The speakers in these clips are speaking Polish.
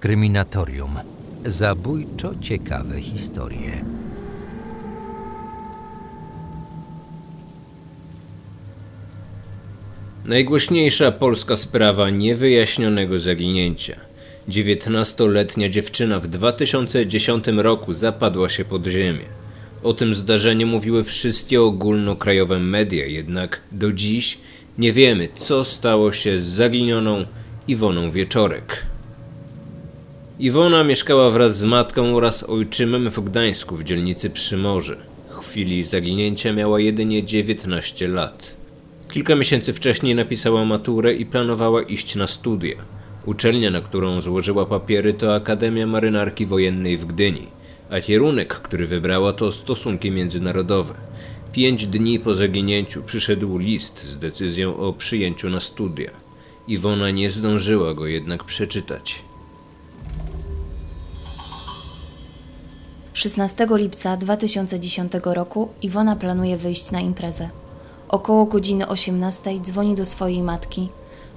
Kryminatorium. Zabójczo ciekawe historie. Najgłośniejsza polska sprawa niewyjaśnionego zaginięcia. 19-letnia dziewczyna w 2010 roku zapadła się pod ziemię. O tym zdarzeniu mówiły wszystkie ogólnokrajowe media, jednak do dziś nie wiemy, co stało się z zaginioną Iwoną Wieczorek. Iwona mieszkała wraz z matką oraz ojczymem w Gdańsku w dzielnicy Przymorze. W chwili zaginięcia miała jedynie 19 lat. Kilka miesięcy wcześniej napisała maturę i planowała iść na studia. Uczelnia, na którą złożyła papiery, to Akademia Marynarki Wojennej w Gdyni, a kierunek, który wybrała, to stosunki międzynarodowe. Pięć dni po zaginięciu przyszedł list z decyzją o przyjęciu na studia. Iwona nie zdążyła go jednak przeczytać. 16 lipca 2010 roku Iwona planuje wyjść na imprezę. Około godziny 18 dzwoni do swojej matki,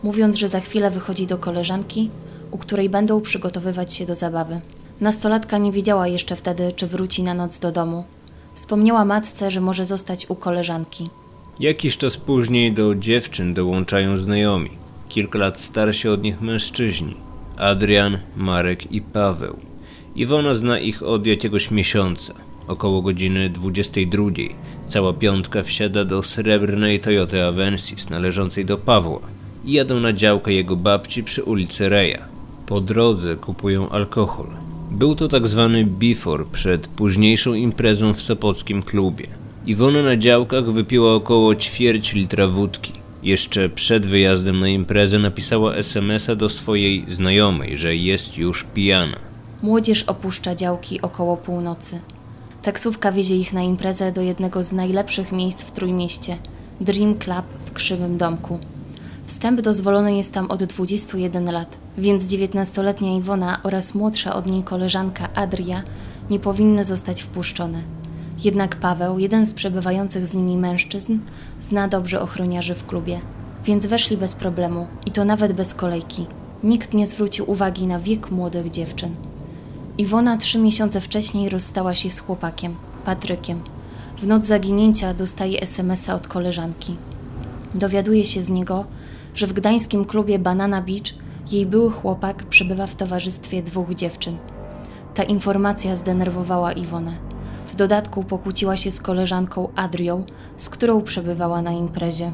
mówiąc, że za chwilę wychodzi do koleżanki, u której będą przygotowywać się do zabawy. Nastolatka nie wiedziała jeszcze wtedy, czy wróci na noc do domu. Wspomniała matce, że może zostać u koleżanki. Jakiś czas później do dziewczyn dołączają znajomi, kilka lat starsi od nich mężczyźni Adrian, Marek i Paweł. Iwona zna ich od jakiegoś miesiąca. Około godziny 22 cała piątka wsiada do srebrnej Toyota Avensis należącej do Pawła i jadą na działkę jego babci przy ulicy Reja. Po drodze kupują alkohol. Był to tak zwany before przed późniejszą imprezą w sopockim klubie. Iwona na działkach wypiła około ćwierć litra wódki. Jeszcze przed wyjazdem na imprezę napisała SMS-a do swojej znajomej, że jest już pijana. Młodzież opuszcza działki około północy. Taksówka wiezie ich na imprezę do jednego z najlepszych miejsc w Trójmieście Dream Club w Krzywym Domku. Wstęp dozwolony jest tam od 21 lat, więc 19-letnia Iwona oraz młodsza od niej koleżanka Adria nie powinny zostać wpuszczone. Jednak Paweł, jeden z przebywających z nimi mężczyzn, zna dobrze ochroniarzy w klubie, więc weszli bez problemu i to nawet bez kolejki. Nikt nie zwrócił uwagi na wiek młodych dziewczyn. Iwona trzy miesiące wcześniej rozstała się z chłopakiem, Patrykiem. W noc zaginięcia dostaje SMS-a od koleżanki. Dowiaduje się z niego, że w gdańskim klubie Banana Beach jej były chłopak przebywa w towarzystwie dwóch dziewczyn. Ta informacja zdenerwowała Iwonę. W dodatku pokłóciła się z koleżanką Adrią, z którą przebywała na imprezie.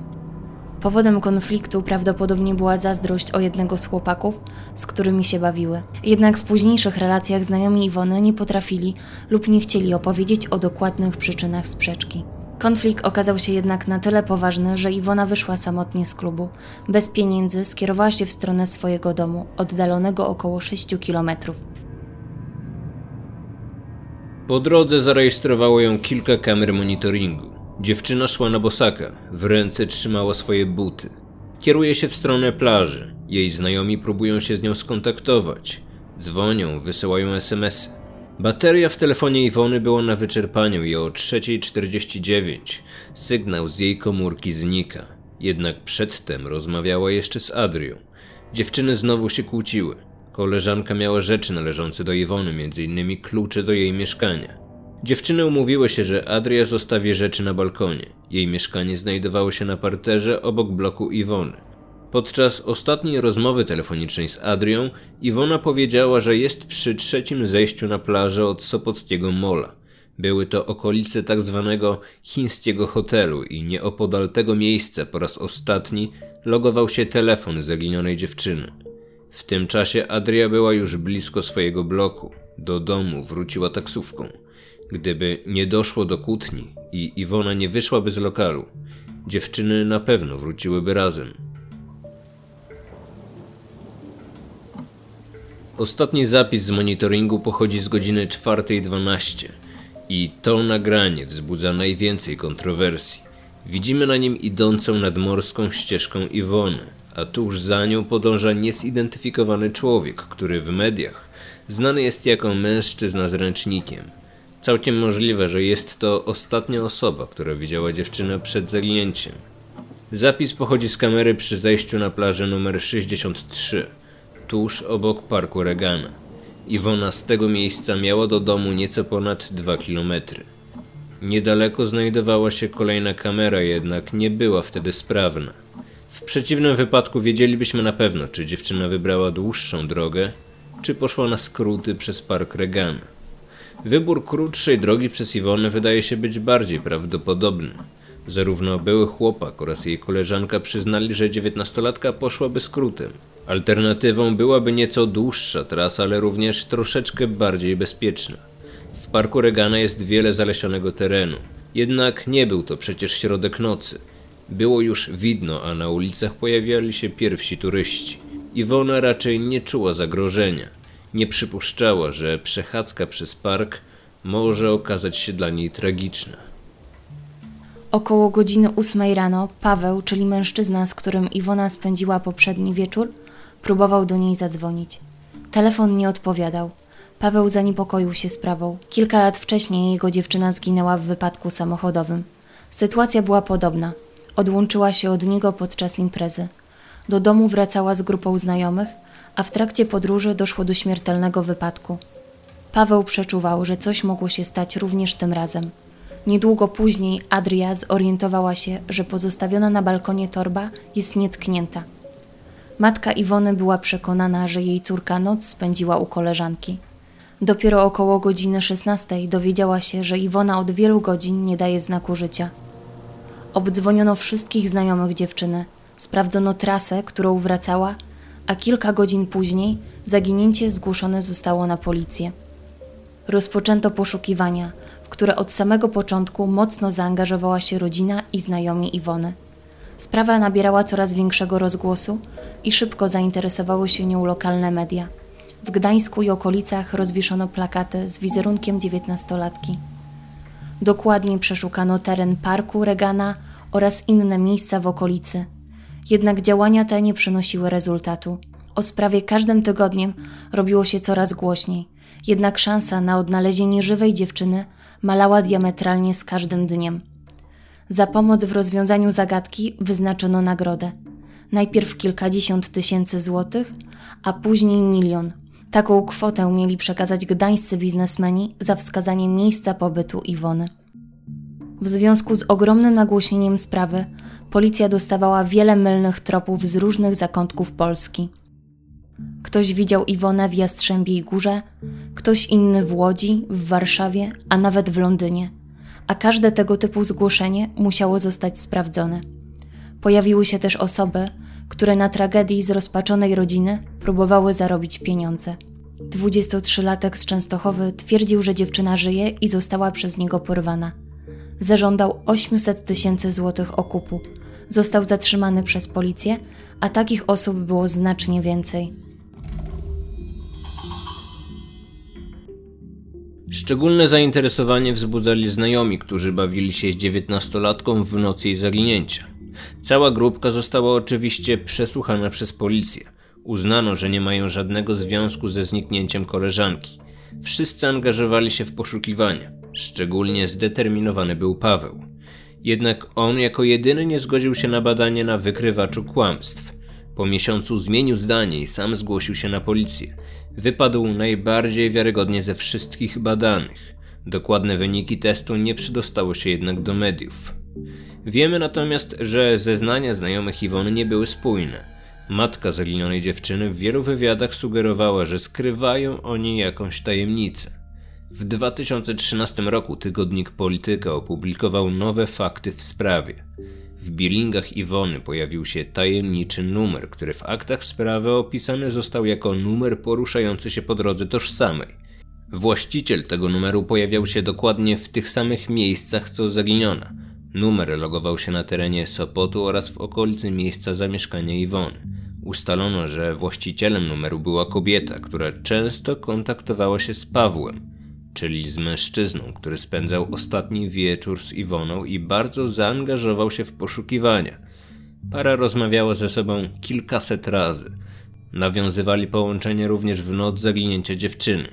Powodem konfliktu prawdopodobnie była zazdrość o jednego z chłopaków, z którymi się bawiły. Jednak w późniejszych relacjach znajomi Iwony nie potrafili lub nie chcieli opowiedzieć o dokładnych przyczynach sprzeczki. Konflikt okazał się jednak na tyle poważny, że Iwona wyszła samotnie z klubu. Bez pieniędzy skierowała się w stronę swojego domu, oddalonego około 6 kilometrów. Po drodze zarejestrowało ją kilka kamer monitoringu. Dziewczyna szła na bosaka, w ręce trzymała swoje buty. Kieruje się w stronę plaży. Jej znajomi próbują się z nią skontaktować. Dzwonią, wysyłają SMS-y. Bateria w telefonie Iwony była na wyczerpaniu i o 3.49 sygnał z jej komórki znika. Jednak przedtem rozmawiała jeszcze z Adrią. Dziewczyny znowu się kłóciły. Koleżanka miała rzeczy należące do Iwony, m.in. klucze do jej mieszkania. Dziewczyny umówiły się, że Adria zostawi rzeczy na balkonie. Jej mieszkanie znajdowało się na parterze obok bloku Iwony. Podczas ostatniej rozmowy telefonicznej z Adrią, Iwona powiedziała, że jest przy trzecim zejściu na plażę od Sopockiego Mola. Były to okolice tak zwanego chińskiego hotelu i nieopodal tego miejsca po raz ostatni logował się telefon zaginionej dziewczyny. W tym czasie Adria była już blisko swojego bloku. Do domu wróciła taksówką. Gdyby nie doszło do kłótni i Iwona nie wyszłaby z lokalu, dziewczyny na pewno wróciłyby razem. Ostatni zapis z monitoringu pochodzi z godziny 4.12 i to nagranie wzbudza najwięcej kontrowersji. Widzimy na nim idącą nadmorską ścieżką Iwonę, a tuż za nią podąża niezidentyfikowany człowiek, który w mediach znany jest jako mężczyzna z ręcznikiem. Całkiem możliwe, że jest to ostatnia osoba, która widziała dziewczynę przed zaginięciem. Zapis pochodzi z kamery przy zejściu na plażę numer 63. tuż obok parku Regana. Iwona z tego miejsca miała do domu nieco ponad 2 kilometry. Niedaleko znajdowała się kolejna kamera, jednak nie była wtedy sprawna. W przeciwnym wypadku wiedzielibyśmy na pewno, czy dziewczyna wybrała dłuższą drogę, czy poszła na skróty przez park Regana. Wybór krótszej drogi przez Iwonę wydaje się być bardziej prawdopodobny. Zarówno były chłopak oraz jej koleżanka przyznali, że dziewiętnastolatka poszłaby skrótem. Alternatywą byłaby nieco dłuższa trasa, ale również troszeczkę bardziej bezpieczna. W parku Regana jest wiele zalesionego terenu, jednak nie był to przecież środek nocy. Było już widno, a na ulicach pojawiali się pierwsi turyści. Iwona raczej nie czuła zagrożenia. Nie przypuszczała, że przechadzka przez park może okazać się dla niej tragiczna. Około godziny ósmej rano Paweł, czyli mężczyzna, z którym Iwona spędziła poprzedni wieczór, próbował do niej zadzwonić. Telefon nie odpowiadał. Paweł zaniepokoił się sprawą. Kilka lat wcześniej jego dziewczyna zginęła w wypadku samochodowym. Sytuacja była podobna. Odłączyła się od niego podczas imprezy. Do domu wracała z grupą znajomych, a w trakcie podróży doszło do śmiertelnego wypadku. Paweł przeczuwał, że coś mogło się stać również tym razem. Niedługo później Adria zorientowała się, że pozostawiona na balkonie torba jest nietknięta. Matka Iwony była przekonana, że jej córka noc spędziła u koleżanki. Dopiero około godziny 16 dowiedziała się, że Iwona od wielu godzin nie daje znaku życia. Obdzwoniono wszystkich znajomych dziewczyny, sprawdzono trasę, którą wracała, a kilka godzin później zaginięcie zgłoszone zostało na policję. Rozpoczęto poszukiwania, w które od samego początku mocno zaangażowała się rodzina i znajomi Iwony. Sprawa nabierała coraz większego rozgłosu i szybko zainteresowały się nią lokalne media. W Gdańsku i okolicach rozwieszono plakaty z wizerunkiem dziewiętnastolatki. Dokładnie przeszukano teren parku Regana oraz inne miejsca w okolicy. Jednak działania te nie przynosiły rezultatu. O sprawie każdym tygodniem robiło się coraz głośniej, jednak szansa na odnalezienie żywej dziewczyny malała diametralnie z każdym dniem. Za pomoc w rozwiązaniu zagadki wyznaczono nagrodę. Najpierw kilkadziesiąt tysięcy złotych, a później milion. Taką kwotę mieli przekazać gdańscy biznesmeni za wskazanie miejsca pobytu Iwony. W związku z ogromnym nagłośnieniem sprawy, policja dostawała wiele mylnych tropów z różnych zakątków Polski. Ktoś widział Iwonę w Jastrzębiej Górze, ktoś inny w Łodzi, w Warszawie, a nawet w Londynie. A każde tego typu zgłoszenie musiało zostać sprawdzone. Pojawiły się też osoby, które na tragedii zrozpaczonej rodziny próbowały zarobić pieniądze. 23-latek z Częstochowy twierdził, że dziewczyna żyje i została przez niego porwana. Zażądał 800 tysięcy złotych okupu. Został zatrzymany przez policję, a takich osób było znacznie więcej. Szczególne zainteresowanie wzbudzali znajomi, którzy bawili się z dziewiętnastolatką w nocy jej zaginięcia. Cała grupka została oczywiście przesłuchana przez policję. Uznano, że nie mają żadnego związku ze zniknięciem koleżanki. Wszyscy angażowali się w poszukiwania. Szczególnie zdeterminowany był Paweł. Jednak on jako jedyny nie zgodził się na badanie na wykrywaczu kłamstw. Po miesiącu zmienił zdanie i sam zgłosił się na policję. Wypadł najbardziej wiarygodnie ze wszystkich badanych. Dokładne wyniki testu nie przydostały się jednak do mediów. Wiemy natomiast, że zeznania znajomych Iwony nie były spójne. Matka zaginionej dziewczyny w wielu wywiadach sugerowała, że skrywają oni jakąś tajemnicę. W 2013 roku tygodnik Polityka opublikował nowe fakty w sprawie. W billingach Iwony pojawił się tajemniczy numer, który w aktach sprawy opisany został jako numer poruszający się po drodze tożsamej. Właściciel tego numeru pojawiał się dokładnie w tych samych miejscach co zaginiona. Numer logował się na terenie Sopotu oraz w okolicy miejsca zamieszkania Iwony. Ustalono, że właścicielem numeru była kobieta, która często kontaktowała się z Pawłem czyli z mężczyzną, który spędzał ostatni wieczór z Iwoną i bardzo zaangażował się w poszukiwania. Para rozmawiała ze sobą kilkaset razy. Nawiązywali połączenie również w noc zaginięcia dziewczyny.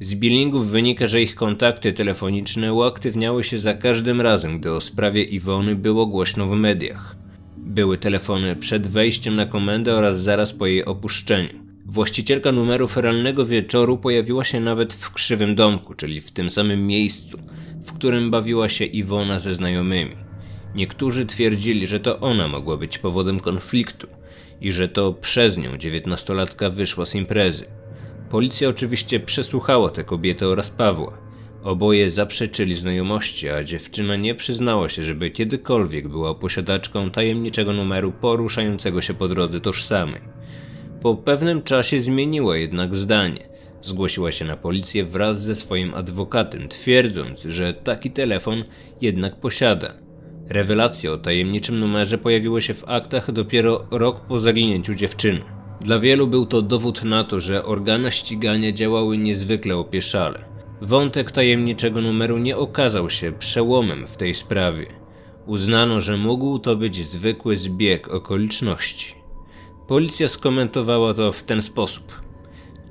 Z billingów wynika, że ich kontakty telefoniczne uaktywniały się za każdym razem, gdy o sprawie Iwony było głośno w mediach. Były telefony przed wejściem na komendę oraz zaraz po jej opuszczeniu. Właścicielka numeru feralnego wieczoru pojawiła się nawet w krzywym domku, czyli w tym samym miejscu, w którym bawiła się Iwona ze znajomymi. Niektórzy twierdzili, że to ona mogła być powodem konfliktu i że to przez nią dziewiętnastolatka wyszła z imprezy. Policja oczywiście przesłuchała tę kobietę oraz Pawła. Oboje zaprzeczyli znajomości, a dziewczyna nie przyznała się, żeby kiedykolwiek była posiadaczką tajemniczego numeru poruszającego się po drodze tożsamej. Po pewnym czasie zmieniła jednak zdanie. Zgłosiła się na policję wraz ze swoim adwokatem, twierdząc, że taki telefon jednak posiada. Rewelacje o tajemniczym numerze pojawiły się w aktach dopiero rok po zaginięciu dziewczyny. Dla wielu był to dowód na to, że organy ścigania działały niezwykle opieszale. Wątek tajemniczego numeru nie okazał się przełomem w tej sprawie. Uznano, że mógł to być zwykły zbieg okoliczności. Policja skomentowała to w ten sposób.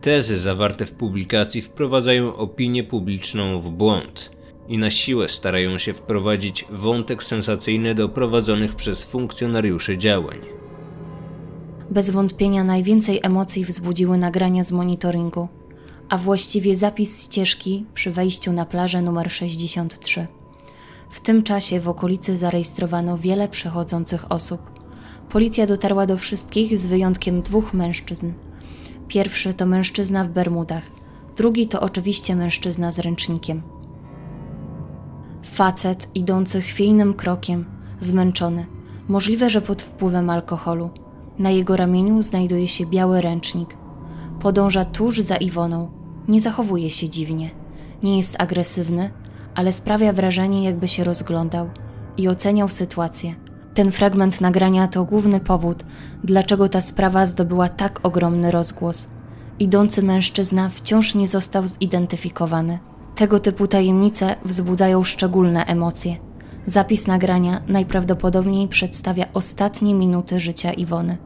Tezy zawarte w publikacji wprowadzają opinię publiczną w błąd i na siłę starają się wprowadzić wątek sensacyjny do prowadzonych przez funkcjonariuszy działań. Bez wątpienia najwięcej emocji wzbudziły nagrania z monitoringu, a właściwie zapis ścieżki przy wejściu na plażę numer 63. W tym czasie w okolicy zarejestrowano wiele przechodzących osób. Policja dotarła do wszystkich z wyjątkiem dwóch mężczyzn. Pierwszy to mężczyzna w Bermudach, drugi to oczywiście mężczyzna z ręcznikiem. Facet idący chwiejnym krokiem, zmęczony, możliwe, że pod wpływem alkoholu. Na jego ramieniu znajduje się biały ręcznik. Podąża tuż za Iwoną. Nie zachowuje się dziwnie. Nie jest agresywny, ale sprawia wrażenie, jakby się rozglądał i oceniał sytuację. Ten fragment nagrania to główny powód, dlaczego ta sprawa zdobyła tak ogromny rozgłos. Idący mężczyzna wciąż nie został zidentyfikowany. Tego typu tajemnice wzbudzają szczególne emocje. Zapis nagrania najprawdopodobniej przedstawia ostatnie minuty życia Iwony.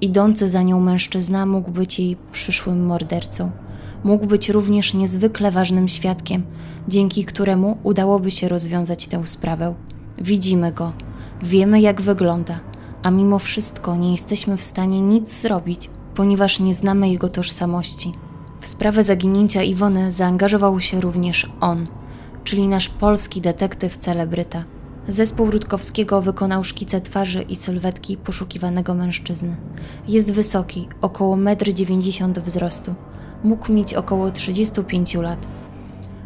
Idący za nią mężczyzna mógł być jej przyszłym mordercą. Mógł być również niezwykle ważnym świadkiem, dzięki któremu udałoby się rozwiązać tę sprawę. Widzimy go, wiemy jak wygląda, a mimo wszystko nie jesteśmy w stanie nic zrobić, ponieważ nie znamy jego tożsamości. W sprawę zaginięcia Iwony zaangażował się również on, czyli nasz polski detektyw celebryta. Zespół Rutkowskiego wykonał szkice twarzy i sylwetki poszukiwanego mężczyzny. Jest wysoki, około 1,90 m wzrostu. Mógł mieć około 35 lat.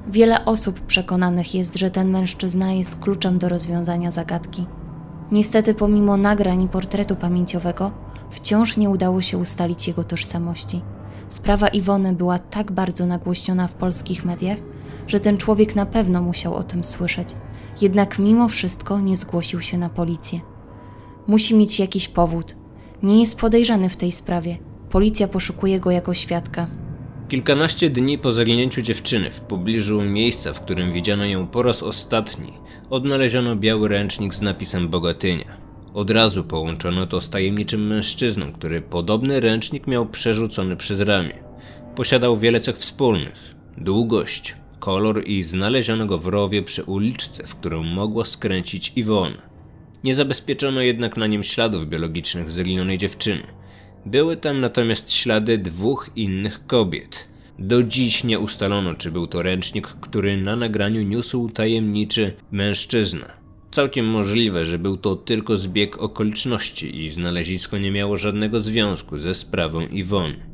Wiele osób przekonanych jest, że ten mężczyzna jest kluczem do rozwiązania zagadki. Niestety, pomimo nagrań i portretu pamięciowego, wciąż nie udało się ustalić jego tożsamości. Sprawa Iwony była tak bardzo nagłośniona w polskich mediach, że ten człowiek na pewno musiał o tym słyszeć. Jednak mimo wszystko nie zgłosił się na policję. Musi mieć jakiś powód. Nie jest podejrzany w tej sprawie. Policja poszukuje go jako świadka. Kilkanaście dni po zaginięciu dziewczyny w pobliżu miejsca, w którym widziano ją po raz ostatni, odnaleziono biały ręcznik z napisem Bogatynia. Od razu połączono to z tajemniczym mężczyzną, który podobny ręcznik miał przerzucony przez ramię. Posiadał wiele cech wspólnych: długość, kolor i znaleziono go w rowie przy uliczce, w którą mogła skręcić Iwona. Nie zabezpieczono jednak na nim śladów biologicznych zaginionej dziewczyny. Były tam natomiast ślady dwóch innych kobiet. Do dziś nie ustalono, czy był to ręcznik, który na nagraniu niósł tajemniczy mężczyzna. Całkiem możliwe, że był to tylko zbieg okoliczności i znalezisko nie miało żadnego związku ze sprawą Iwony.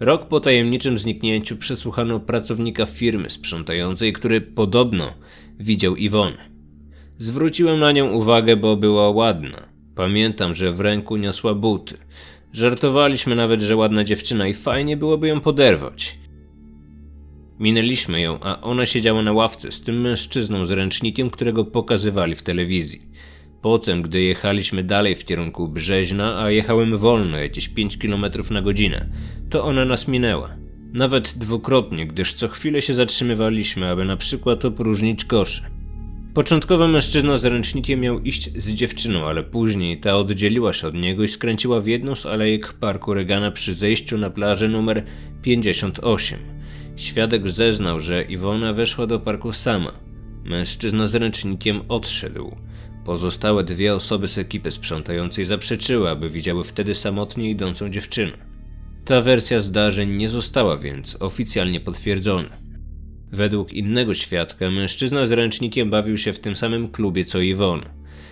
Rok po tajemniczym zniknięciu przesłuchano pracownika firmy sprzątającej, który podobno widział Iwonę. Zwróciłem na nią uwagę, bo była ładna. Pamiętam, że w ręku niosła buty. Żartowaliśmy nawet, że ładna dziewczyna i fajnie byłoby ją poderwać. Minęliśmy ją, a ona siedziała na ławce z tym mężczyzną z ręcznikiem, którego pokazywali w telewizji. Potem, gdy jechaliśmy dalej w kierunku Brzeźna, a jechałem wolno, jakieś 5 km na godzinę, to ona nas minęła. Nawet dwukrotnie, gdyż co chwilę się zatrzymywaliśmy, aby na przykład opróżnić kosze. Początkowo mężczyzna z ręcznikiem miał iść z dziewczyną, ale później ta oddzieliła się od niego i skręciła w jedną z alejek parku Regana przy zejściu na plażę numer 58. Świadek zeznał, że Iwona weszła do parku sama. Mężczyzna z ręcznikiem odszedł. Pozostałe dwie osoby z ekipy sprzątającej zaprzeczyły, aby widziały wtedy samotnie idącą dziewczynę. Ta wersja zdarzeń nie została więc oficjalnie potwierdzona. Według innego świadka mężczyzna z ręcznikiem bawił się w tym samym klubie co Iwon.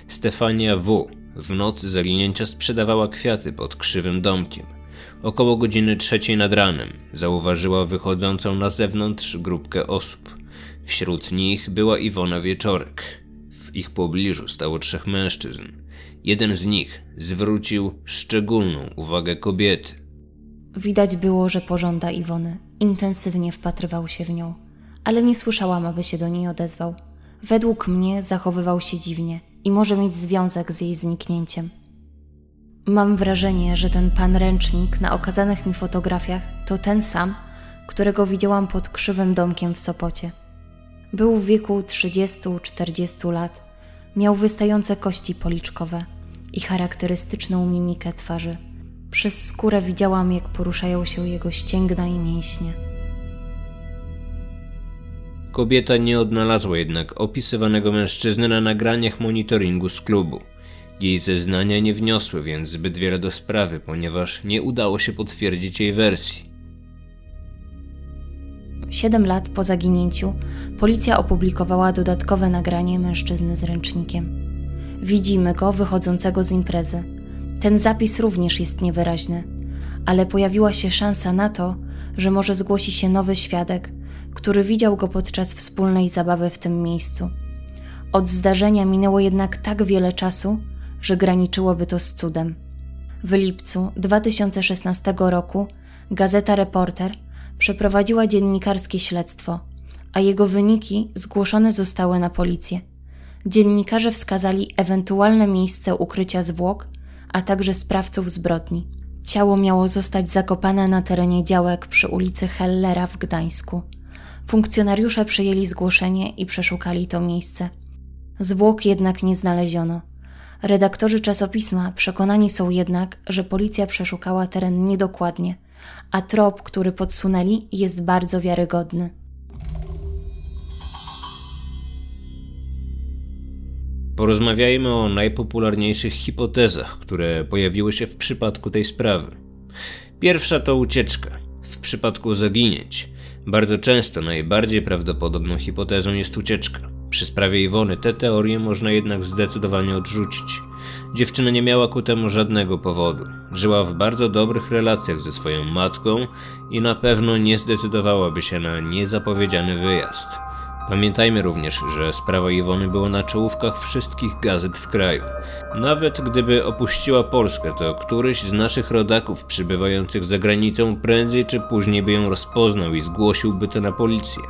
Stefania W. w nocy zaginięcia sprzedawała kwiaty pod krzywym domkiem. Około godziny trzeciej nad ranem zauważyła wychodzącą na zewnątrz grupkę osób. Wśród nich była Iwona Wieczorek. W ich pobliżu stało trzech mężczyzn. Jeden z nich zwrócił szczególną uwagę kobiety. Widać było, że pożąda Iwony. Intensywnie wpatrywał się w nią, ale nie słyszałam, aby się do niej odezwał. Według mnie zachowywał się dziwnie i może mieć związek z jej zniknięciem. Mam wrażenie, że ten pan ręcznik na okazanych mi fotografiach to ten sam, którego widziałam pod krzywym domkiem w Sopocie. Był w wieku 30-40 lat, miał wystające kości policzkowe i charakterystyczną mimikę twarzy. Przez skórę widziałam, jak poruszają się jego ścięgna i mięśnie. Kobieta nie odnalazła jednak opisywanego mężczyzny na nagraniach monitoringu z klubu. Jej zeznania nie wniosły więc zbyt wiele do sprawy, ponieważ nie udało się potwierdzić jej wersji. Siedem lat po zaginięciu policja opublikowała dodatkowe nagranie mężczyzny z ręcznikiem. Widzimy go wychodzącego z imprezy. Ten zapis również jest niewyraźny, ale pojawiła się szansa na to, że może zgłosi się nowy świadek, który widział go podczas wspólnej zabawy w tym miejscu. Od zdarzenia minęło jednak tak wiele czasu, że graniczyłoby to z cudem. W lipcu 2016 roku gazeta Reporter przeprowadziła dziennikarskie śledztwo, a jego wyniki zgłoszone zostały na policję. Dziennikarze wskazali ewentualne miejsce ukrycia zwłok, a także sprawców zbrodni. Ciało miało zostać zakopane na terenie działek przy ulicy Hellera w Gdańsku. Funkcjonariusze przyjęli zgłoszenie i przeszukali to miejsce. Zwłok jednak nie znaleziono. Redaktorzy czasopisma przekonani są jednak, że policja przeszukała teren niedokładnie, a trop, który podsunęli, jest bardzo wiarygodny. Porozmawiajmy o najpopularniejszych hipotezach, które pojawiły się w przypadku tej sprawy. Pierwsza to ucieczka. W przypadku zaginięć bardzo często najbardziej prawdopodobną hipotezą jest ucieczka. Przy sprawie Iwony tę teorię można jednak zdecydowanie odrzucić. Dziewczyna nie miała ku temu żadnego powodu. Żyła w bardzo dobrych relacjach ze swoją matką i na pewno nie zdecydowałaby się na niezapowiedziany wyjazd. Pamiętajmy również, że sprawa Iwony była na czołówkach wszystkich gazet w kraju. Nawet gdyby opuściła Polskę, to któryś z naszych rodaków przybywających za granicą prędzej czy później by ją rozpoznał i zgłosiłby to na policję.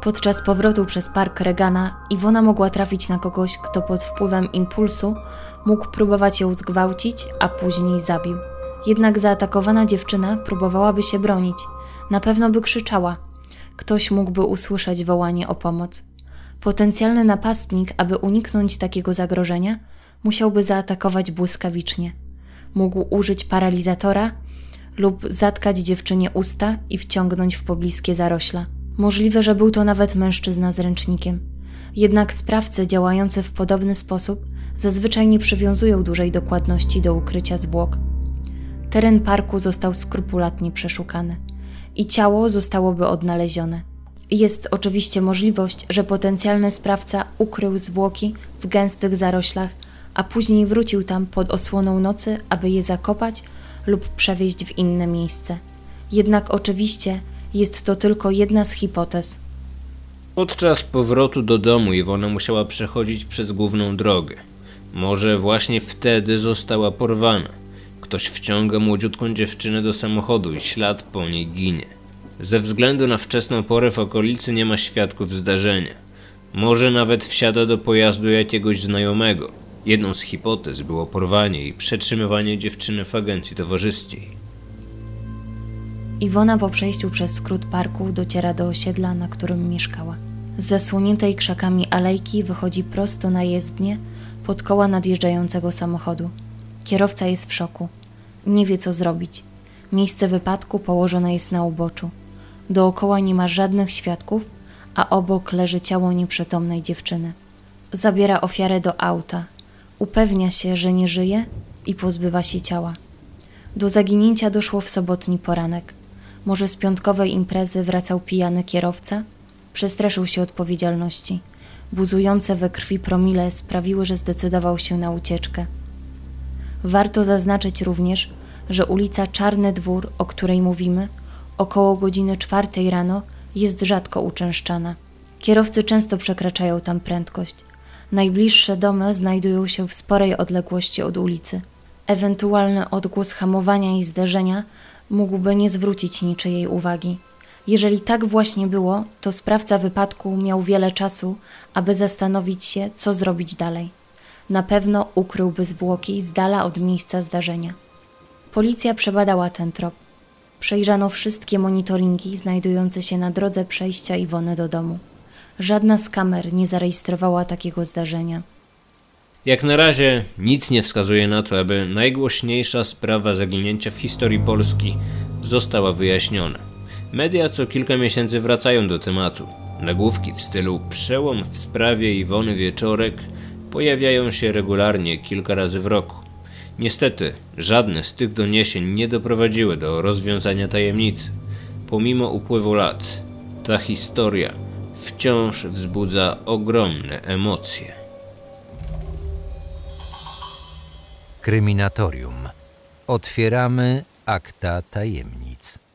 Podczas powrotu przez park Regana Iwona mogła trafić na kogoś, kto pod wpływem impulsu mógł próbować ją zgwałcić, a później zabił. Jednak zaatakowana dziewczyna próbowałaby się bronić. Na pewno by krzyczała. Ktoś mógłby usłyszeć wołanie o pomoc. Potencjalny napastnik, aby uniknąć takiego zagrożenia, musiałby zaatakować błyskawicznie. Mógł użyć paralizatora lub zatkać dziewczynie usta i wciągnąć w pobliskie zarośla. Możliwe, że był to nawet mężczyzna z ręcznikiem. Jednak sprawcy działający w podobny sposób zazwyczaj nie przywiązują dużej dokładności do ukrycia zwłok. Teren parku został skrupulatnie przeszukany i ciało zostałoby odnalezione. Jest oczywiście możliwość, że potencjalny sprawca ukrył zwłoki w gęstych zaroślach, a później wrócił tam pod osłoną nocy, aby je zakopać lub przewieźć w inne miejsce. Jednak oczywiście jest to tylko jedna z hipotez. Podczas powrotu do domu Iwona musiała przechodzić przez główną drogę. Może właśnie wtedy została porwana. Ktoś wciąga młodziutką dziewczynę do samochodu i ślad po niej ginie. Ze względu na wczesną porę w okolicy nie ma świadków zdarzenia. Może nawet wsiada do pojazdu jakiegoś znajomego. Jedną z hipotez było porwanie i przetrzymywanie dziewczyny w agencji towarzyskiej. Iwona po przejściu przez skrót parku dociera do osiedla, na którym mieszkała. Z zasłoniętej krzakami alejki wychodzi prosto na jezdnię pod koła nadjeżdżającego samochodu. Kierowca jest w szoku. Nie wie co zrobić. Miejsce wypadku położone jest na uboczu. Dookoła nie ma żadnych świadków, a obok leży ciało nieprzytomnej dziewczyny. Zabiera ofiarę do auta. Upewnia się, że nie żyje i pozbywa się ciała. Do zaginięcia doszło w sobotni poranek. Może z piątkowej imprezy wracał pijany kierowca? Przestraszył się odpowiedzialności. Buzujące we krwi promile sprawiły, że zdecydował się na ucieczkę. Warto zaznaczyć również, że ulica Czarny Dwór, o której mówimy, około godziny czwartej rano jest rzadko uczęszczana. Kierowcy często przekraczają tam prędkość. Najbliższe domy znajdują się w sporej odległości od ulicy. Ewentualny odgłos hamowania i zderzenia mógłby nie zwrócić niczyjej uwagi. Jeżeli tak właśnie było, to sprawca wypadku miał wiele czasu, aby zastanowić się, co zrobić dalej. Na pewno ukryłby zwłoki z dala od miejsca zdarzenia. Policja przebadała ten trop. Przejrzano wszystkie monitoringi znajdujące się na drodze przejścia Iwony do domu. Żadna z kamer nie zarejestrowała takiego zdarzenia. Jak na razie nic nie wskazuje na to, aby najgłośniejsza sprawa zaginięcia w historii Polski została wyjaśniona. Media co kilka miesięcy wracają do tematu. Nagłówki w stylu przełom w sprawie Iwony Wieczorek pojawiają się regularnie kilka razy w roku. Niestety, żadne z tych doniesień nie doprowadziły do rozwiązania tajemnicy. Pomimo upływu lat, ta historia wciąż wzbudza ogromne emocje. Kryminatorium. Otwieramy akta tajemnic.